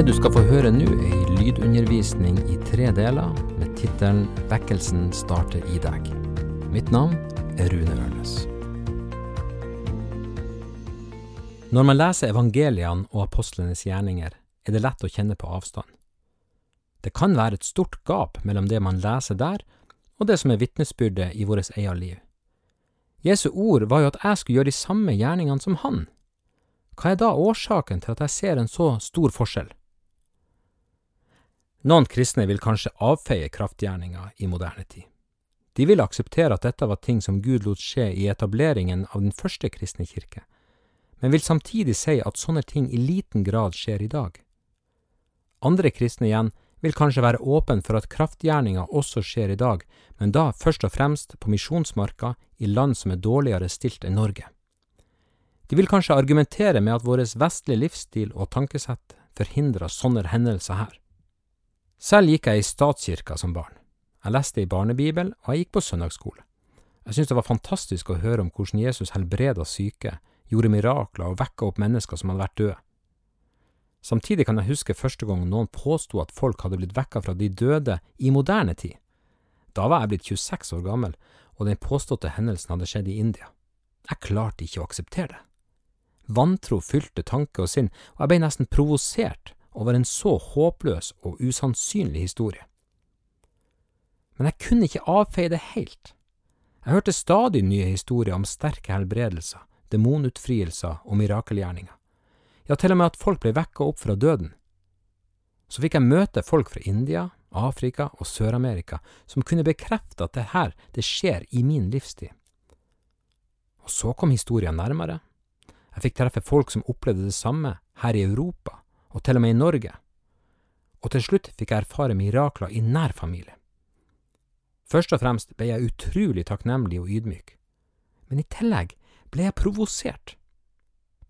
Det du skal få høre nå, er ei lydundervisning i tre deler med tittelen 'Vekkelsen starter i deg'. Mitt navn er Rune Ørnes. Når man leser evangeliene og apostlenes gjerninger, er det lett å kjenne på avstand. Det kan være et stort gap mellom det man leser der, og det som er vitnesbyrdet i vårt eget liv. Jesu ord var jo at jeg skulle gjøre de samme gjerningene som han. Hva er da årsaken til at jeg ser en så stor forskjell? Noen kristne vil kanskje avfeie kraftgjerninga i moderne tid. De vil akseptere at dette var ting som Gud lot skje i etableringen av den første kristne kirke, men vil samtidig si at sånne ting i liten grad skjer i dag. Andre kristne igjen vil kanskje være åpen for at kraftgjerninga også skjer i dag, men da først og fremst på misjonsmarka i land som er dårligere stilt enn Norge. De vil kanskje argumentere med at vår vestlige livsstil og tankesett forhindrer sånne hendelser her. Selv gikk jeg i statskirka som barn. Jeg leste i barnebibel, og jeg gikk på søndagsskole. Jeg syntes det var fantastisk å høre om hvordan Jesus helbreda syke, gjorde mirakler og vekka opp mennesker som hadde vært døde. Samtidig kan jeg huske første gang noen påsto at folk hadde blitt vekka fra de døde i moderne tid. Da var jeg blitt 26 år gammel, og den påståtte hendelsen hadde skjedd i India. Jeg klarte ikke å akseptere det. Vantro fylte tanke og sinn, og jeg ble nesten provosert over en så håpløs og usannsynlig historie. Men jeg kunne ikke avfeie det helt. Jeg hørte stadig nye historier om sterke helbredelser, demonutfrielser og mirakelgjerninger. Ja, til og med at folk ble vekka opp fra døden. Så fikk jeg møte folk fra India, Afrika og Sør-Amerika som kunne bekrefte at det her, det skjer i min livstid. Og så kom historien nærmere. Jeg fikk treffe folk som opplevde det samme her i Europa, og til og med i Norge. Og til slutt fikk jeg erfare mirakler i nær familie. Først og fremst ble jeg utrolig takknemlig og ydmyk, men i tillegg ble jeg provosert.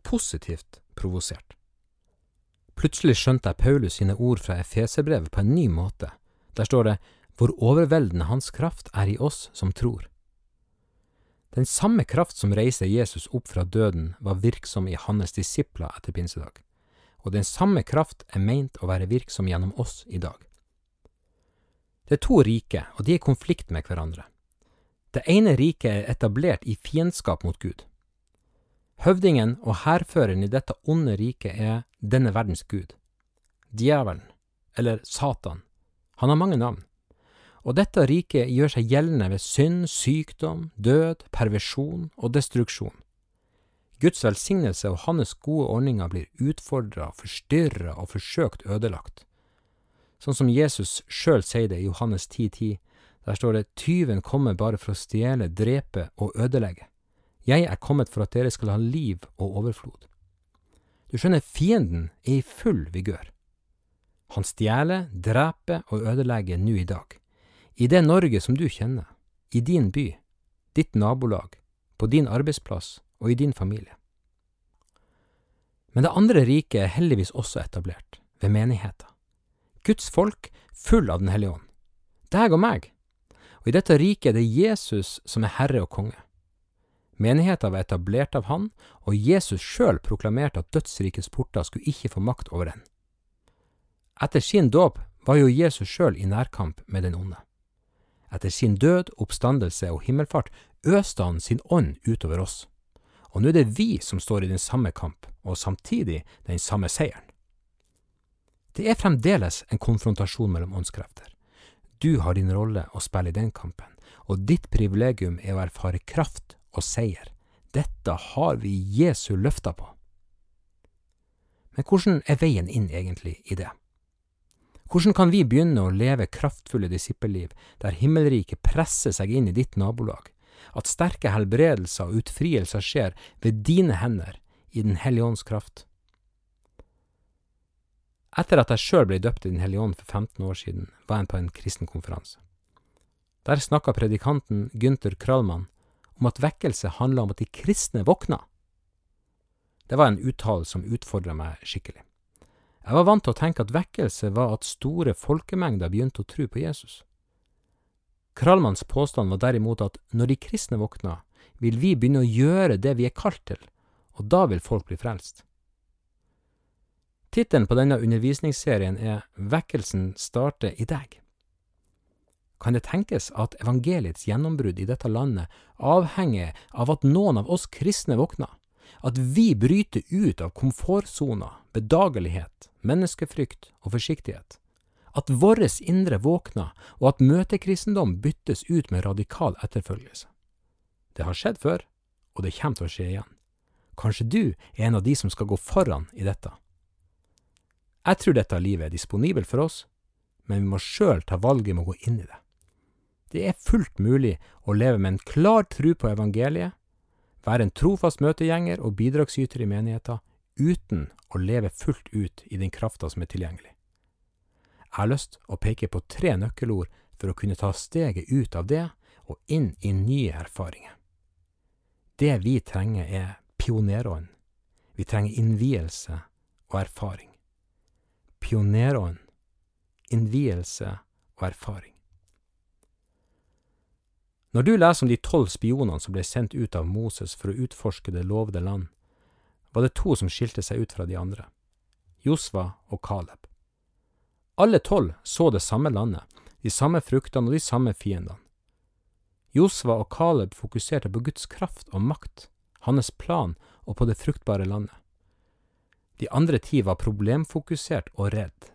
Positivt provosert. Plutselig skjønte jeg Paulus sine ord fra Efeserbrevet på en ny måte. Der står det hvor overveldende Hans kraft er i oss som tror. Den samme kraft som reiser Jesus opp fra døden, var virksom i hans disipler etter pinsedag og den samme kraft er meint å være virksom gjennom oss i dag. Det er to rike, og de er i konflikt med hverandre. Det ene riket er etablert i fiendskap mot Gud. Høvdingen og hærføreren i dette onde riket er denne verdens gud. Djevelen, eller Satan. Han har mange navn. Og dette riket gjør seg gjeldende ved synd, sykdom, død, perversjon og destruksjon. Guds velsignelse og hans gode ordninger blir utfordra, forstyrra og forsøkt ødelagt. Sånn som Jesus sjøl sier det i Johannes 10,10, 10, der står det tyven kommer bare for å stjele, drepe og ødelegge. Jeg er kommet for at dere skal ha liv og overflod. Du skjønner, fienden er i full vigør. Han stjeler, dreper og ødelegger nå i dag. I det Norge som du kjenner, i din by, ditt nabolag, på din arbeidsplass og i din familie. Men det andre riket er heldigvis også etablert, ved menigheta. Guds folk full av Den hellige ånd. Deg og meg. Og i dette riket er det Jesus som er herre og konge. Menigheta var etablert av han, og Jesus sjøl proklamerte at dødsrikets porter skulle ikke få makt over den. Etter sin dåp var jo Jesus sjøl i nærkamp med den onde. Etter sin død, oppstandelse og himmelfart øste han sin ånd utover oss og nå er det vi som står i den samme kamp, og samtidig den samme seieren. Det er fremdeles en konfrontasjon mellom åndskrefter. Du har din rolle å spille i den kampen, og ditt privilegium er å erfare kraft og seier. Dette har vi Jesu løfter på. Men hvordan er veien inn egentlig i det? Hvordan kan vi begynne å leve kraftfulle disippelliv der himmelriket presser seg inn i ditt nabolag, at sterke helbredelser og utfrielser skjer ved dine hender i Den hellige ånds kraft. Etter at jeg sjøl ble døpt i Den hellige ånd for 15 år siden, var jeg på en kristen konferanse. Der snakka predikanten Gunther Krallmann om at vekkelse handla om at de kristne våkna. Det var en uttale som utfordra meg skikkelig. Jeg var vant til å tenke at vekkelse var at store folkemengder begynte å tro på Jesus. Krallmanns påstand var derimot at når de kristne våkner, vil vi begynne å gjøre det vi er kalt til, og da vil folk bli frelst. Tittelen på denne undervisningsserien er Vekkelsen starter i deg. Kan det tenkes at evangeliets gjennombrudd i dette landet avhenger av at noen av oss kristne våkner? At vi bryter ut av komfortsona, bedagelighet, menneskefrykt og forsiktighet? At våres indre våkner, og at møtekristendom byttes ut med radikal etterfølgelse? Det har skjedd før, og det kommer til å skje igjen. Kanskje du er en av de som skal gå foran i dette? Jeg tror dette livet er disponibelt for oss, men vi må sjøl ta valget med å gå inn i det. Det er fullt mulig å leve med en klar tro på evangeliet, være en trofast møtegjenger og bidragsyter i menigheten, uten å leve fullt ut i den krafta som er tilgjengelig. Jeg har lyst å peke på tre nøkkelord for å kunne ta steget ut av det og inn i nye erfaringer. Det vi trenger, er pionerånd. Vi trenger innvielse og erfaring. Pionerånd, innvielse og erfaring. Når du leser om de tolv spionene som ble sendt ut av Moses for å utforske det lovede land, var det to som skilte seg ut fra de andre, Josva og Caleb. Alle tolv så det samme landet, de samme fruktene og de samme fiendene. Josva og Caleb fokuserte på Guds kraft og makt, hans plan og på det fruktbare landet. De andre ti var problemfokusert og redd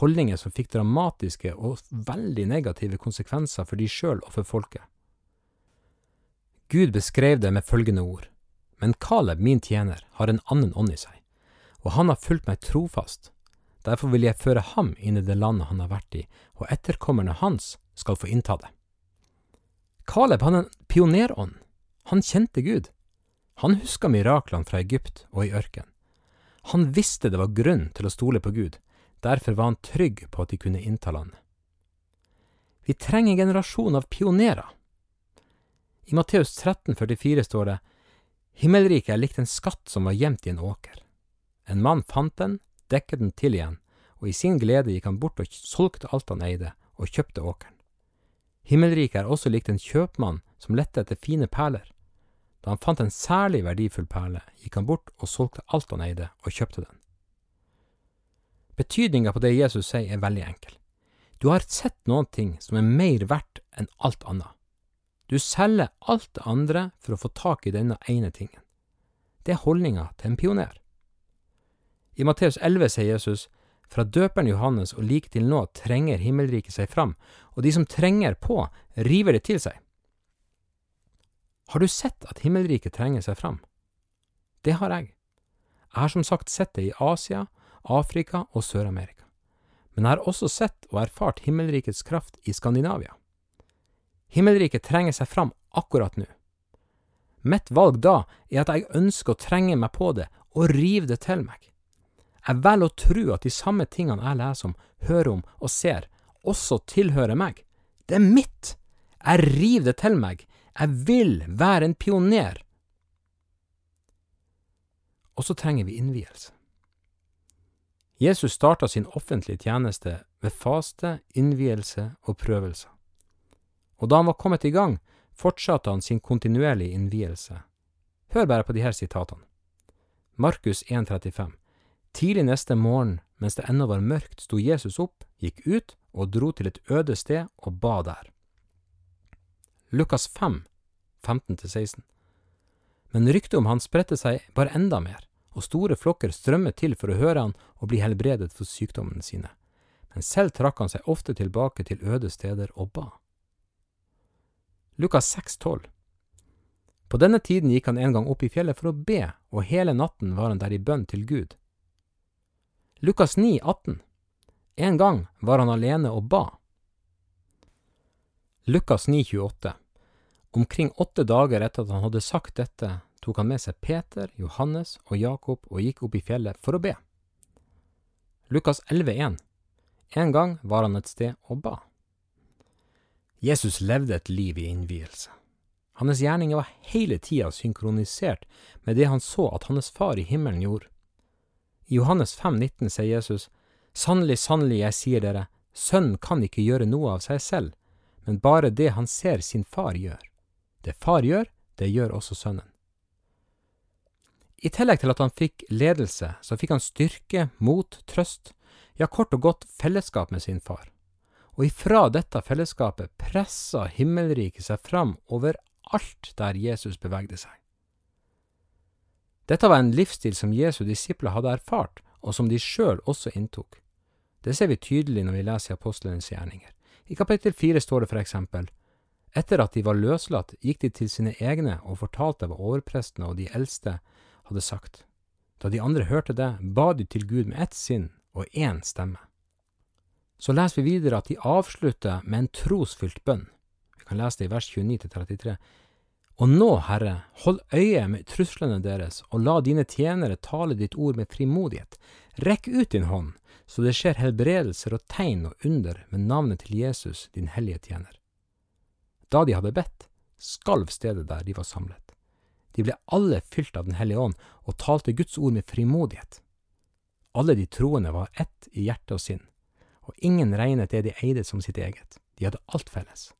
holdninger som fikk dramatiske og veldig negative konsekvenser for de sjøl og for folket. Gud beskrev det med følgende ord, men Caleb, min tjener, har en annen ånd i seg, og han har fulgt meg trofast. Derfor vil jeg føre ham inn i det landet han har vært i, og etterkommerne hans skal få innta det. Caleb hadde en pionerånd. Han kjente Gud. Han huska miraklene fra Egypt og i ørken. Han visste det var grunn til å stole på Gud, Derfor var han trygg på at de kunne innta landet. Vi trenger en generasjon av pionerer. I Matteus 13,44 står det Himmelriket er likt en skatt som var gjemt i en åker. En mann fant den, dekket den til igjen, og i sin glede gikk han bort og solgte alt han eide, og kjøpte åkeren. Himmelriket er også likt en kjøpmann som lette etter fine perler. Da han fant en særlig verdifull perle, gikk han bort og solgte alt han eide, og kjøpte den. Betydninga på det Jesus sier, er veldig enkel. Du har sett noen ting som er mer verdt enn alt annet. Du selger alt det andre for å få tak i denne ene tingen. Det er holdninga til en pioner. I Matteus 11 sier Jesus, fra døperen Johannes og like til nå trenger himmelriket seg fram, og de som trenger på, river det til seg. Har du sett at himmelriket trenger seg fram? Det har jeg. Jeg har som sagt sett det i Asia Afrika og Sør-Amerika, men jeg har også sett og erfart himmelrikets kraft i Skandinavia. Himmelriket trenger seg fram akkurat nå. Mitt valg da er at jeg ønsker å trenge meg på det og rive det til meg. Jeg velger å tro at de samme tingene jeg leser om, hører om og ser, også tilhører meg. Det er mitt! Jeg river det til meg. Jeg vil være en pioner. Og så trenger vi innvielse. Jesus starta sin offentlige tjeneste ved faste, innvielse og prøvelser. Og da han var kommet i gang, fortsatte han sin kontinuerlige innvielse. Hør bare på de her sitatene. Markus 1,35 Tidlig neste morgen, mens det ennå var mørkt, sto Jesus opp, gikk ut og dro til et øde sted og ba der. Lukas 5, 15-16 Men ryktet om han spredte seg bare enda mer og store flokker strømmet til for å høre han og bli helbredet for sykdommene sine, men selv trakk han seg ofte tilbake til øde steder og ba. Lukas 6, 12 På denne tiden gikk han en gang opp i fjellet for å be, og hele natten var han der i bønn til Gud. Lukas 9, 18. En gang var han alene og ba. Lukas 9, 28. Omkring åtte dager etter at han hadde sagt dette, tok han med seg Peter, Johannes og Jakob og gikk opp i fjellet for å be. Lukas 11,1 En gang var han et sted og ba. Jesus levde et liv i innvielse. Hans gjerninger var hele tida synkronisert med det han så at hans far i himmelen gjorde. I Johannes 5,19 sier Jesus, Sannelig, sannelig, jeg sier dere, sønnen kan ikke gjøre noe av seg selv, men bare det han ser sin far gjør. Det far gjør, det gjør også sønnen. I tillegg til at han fikk ledelse, så fikk han styrke, mot, trøst, ja, kort og godt fellesskap med sin far. Og ifra dette fellesskapet pressa himmelriket seg fram overalt der Jesus bevegde seg. Dette var en livsstil som Jesu disipler hadde erfart, og som de sjøl også inntok. Det ser vi tydelig når vi leser apostlenes gjerninger. I kapittel fire står det for eksempel, etter at de var løslatt, gikk de til sine egne og fortalte hva overprestene og de eldste hadde sagt. Da de andre hørte det, ba de til Gud med ett sinn og én stemme. Så leser vi videre at de avslutter med en trosfylt bønn. Vi kan lese det i vers 29-33. Og nå, Herre, hold øye med truslene deres, og la dine tjenere tale ditt ord med frimodighet. Rekk ut din hånd, så det skjer helbredelser og tegn og under med navnet til Jesus, din hellige tjener. Da de hadde bedt, skalv stedet der de var samlet. De ble alle fylt av Den hellige ånd og talte Guds ord med frimodighet. Alle de troende var ett i hjerte og sinn, og ingen regnet det de eide som sitt eget. De hadde alt felles.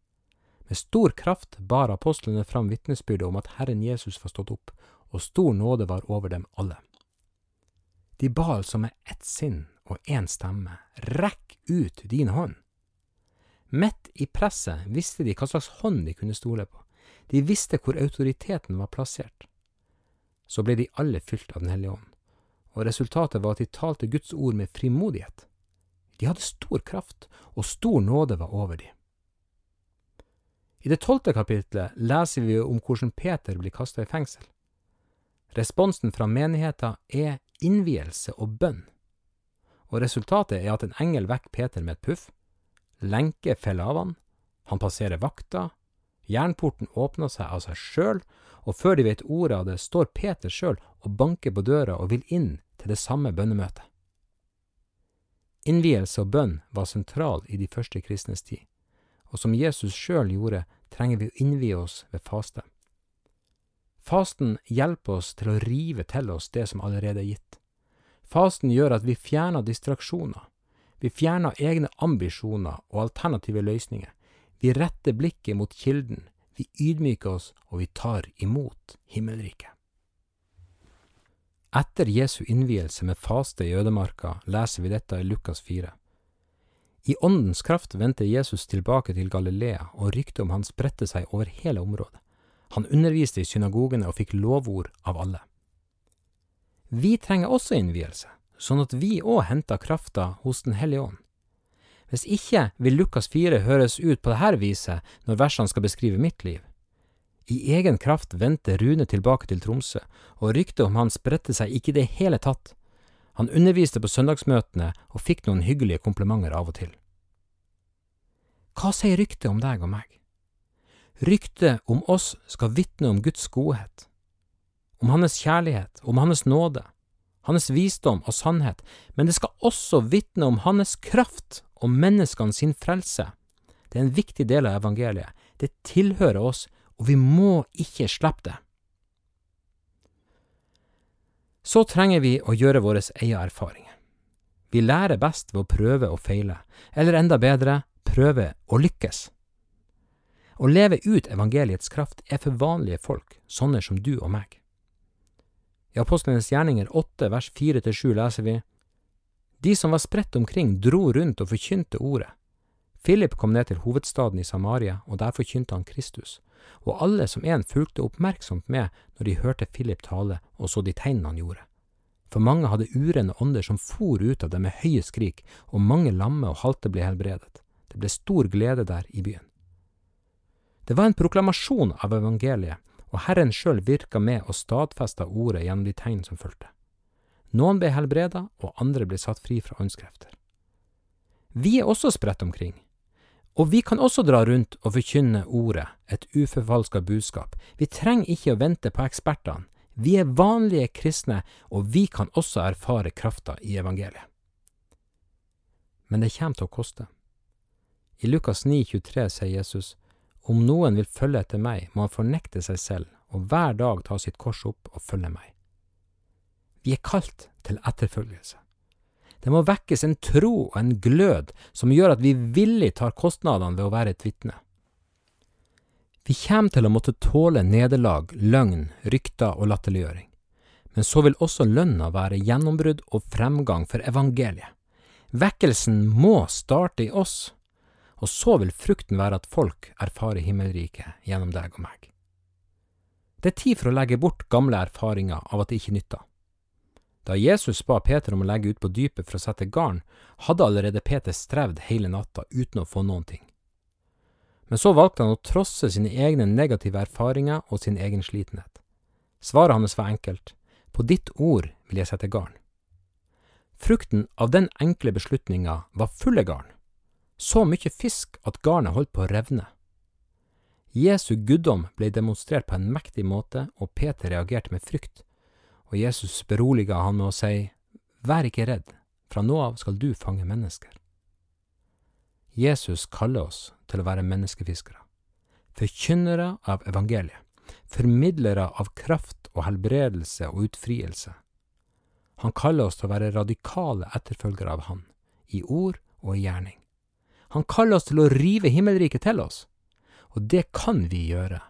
Med stor kraft bar apostlene fram vitnesbyrdet om at Herren Jesus var stått opp, og stor nåde var over dem alle. De ba altså med ett sinn og én stemme, rekk ut din hånd. Midt i presset visste de hva slags hånd de kunne stole på. De visste hvor autoriteten var plassert. Så ble de alle fylt av Den hellige ånd, og resultatet var at de talte Guds ord med frimodighet. De hadde stor kraft, og stor nåde var over dem. I det tolvte kapitlet leser vi om hvordan Peter blir kasta i fengsel. Responsen fra menigheten er innvielse og bønn, og resultatet er at en engel vekker Peter med et puff, lenke faller av han, han passerer vakta, Jernporten åpner seg av seg sjøl, og før de vet ordet av det, står Peter sjøl og banker på døra og vil inn til det samme bønnemøtet. Innvielse og bønn var sentral i de første kristnes tid, og som Jesus sjøl gjorde, trenger vi å innvie oss ved faste. Fasten hjelper oss til å rive til oss det som allerede er gitt. Fasten gjør at vi fjerner distraksjoner, vi fjerner egne ambisjoner og alternative løsninger, vi retter blikket mot kilden, vi ydmyker oss, og vi tar imot himmelriket. Etter Jesu innvielse med faste i ødemarka leser vi dette i Lukas 4. I åndens kraft vendte Jesus tilbake til Galilea, og ryktet om han spredte seg over hele området. Han underviste i synagogene og fikk lovord av alle. Vi trenger også innvielse, sånn at vi òg henter krafta hos Den hellige ånd. Hvis ikke vil Lukas 4 høres ut på dette viset når versene skal beskrive mitt liv. I egen kraft vendte Rune tilbake til Tromsø, og ryktet om han spredte seg ikke i det hele tatt. Han underviste på søndagsmøtene og fikk noen hyggelige komplimenter av og til. Hva sier ryktet om deg og meg? Ryktet om oss skal vitne om Guds godhet, om Hans kjærlighet, om Hans nåde, Hans visdom og sannhet, men det skal også vitne om Hans kraft og menneskene sin frelse. Det er en viktig del av evangeliet. Det tilhører oss, og vi må ikke slippe det. Så trenger vi å gjøre våre egne erfaringer. Vi lærer best ved å prøve og feile, eller enda bedre, prøve å lykkes. Å leve ut evangeliets kraft er for vanlige folk, sånne som du og meg. I Apostlenes gjerninger 8 vers 4–7 leser vi de som var spredt omkring, dro rundt og forkynte ordet. Philip kom ned til hovedstaden i Samaria, og der forkynte han Kristus, og alle som en fulgte oppmerksomt med når de hørte Philip tale og så de tegnene han gjorde. For mange hadde urene ånder som for ut av dem med høye skrik, og mange lamme og halte ble helbredet. Det ble stor glede der i byen. Det var en proklamasjon av evangeliet, og Herren sjøl virka med og stadfesta ordet gjennom de tegn som fulgte. Noen ble helbreda, og andre ble satt fri fra åndskrefter. Vi er også spredt omkring, og vi kan også dra rundt og forkynne ordet, et uforfalska budskap. Vi trenger ikke å vente på ekspertene. Vi er vanlige kristne, og vi kan også erfare krafta i evangeliet. Men det kommer til å koste. I Lukas 9,23 sier Jesus, om noen vil følge etter meg, må han fornekte seg selv og hver dag ta sitt kors opp og følge meg. Vi er kalt til etterfølgelse. Det må vekkes en tro og en glød som gjør at vi villig tar kostnadene ved å være et vitne. Vi kommer til å måtte tåle nederlag, løgn, rykter og latterliggjøring. men så vil også lønna være gjennombrudd og fremgang for evangeliet. Vekkelsen må starte i oss, og så vil frukten være at folk erfarer himmelriket gjennom deg og meg. Det er tid for å legge bort gamle erfaringer av at det ikke nytter. Da Jesus ba Peter om å legge ut på dypet for å sette garn, hadde allerede Peter strevd hele natta uten å få noen ting. Men så valgte han å trosse sine egne negative erfaringer og sin egen slitenhet. Svaret hans var enkelt. På ditt ord vil jeg sette garn. Frukten av den enkle beslutninga var fulle garn. Så mye fisk at garnet holdt på å revne. Jesu guddom ble demonstrert på en mektig måte, og Peter reagerte med frykt. Og Jesus beroliga han med å si, Vær ikke redd, fra nå av skal du fange mennesker. Jesus kaller oss til å være menneskefiskere, forkynnere av evangeliet, formidlere av kraft og helbredelse og utfrielse. Han kaller oss til å være radikale etterfølgere av Han, i ord og i gjerning. Han kaller oss til å rive himmelriket til oss, og det kan vi gjøre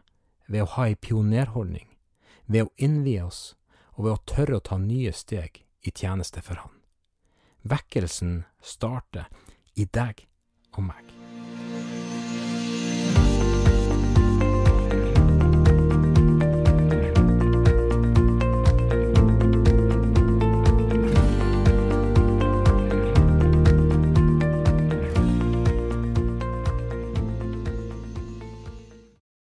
ved å ha ei pionerholdning, ved å innvie oss og ved å tørre å ta nye steg i tjeneste for Han. Vekkelsen starter i deg og meg.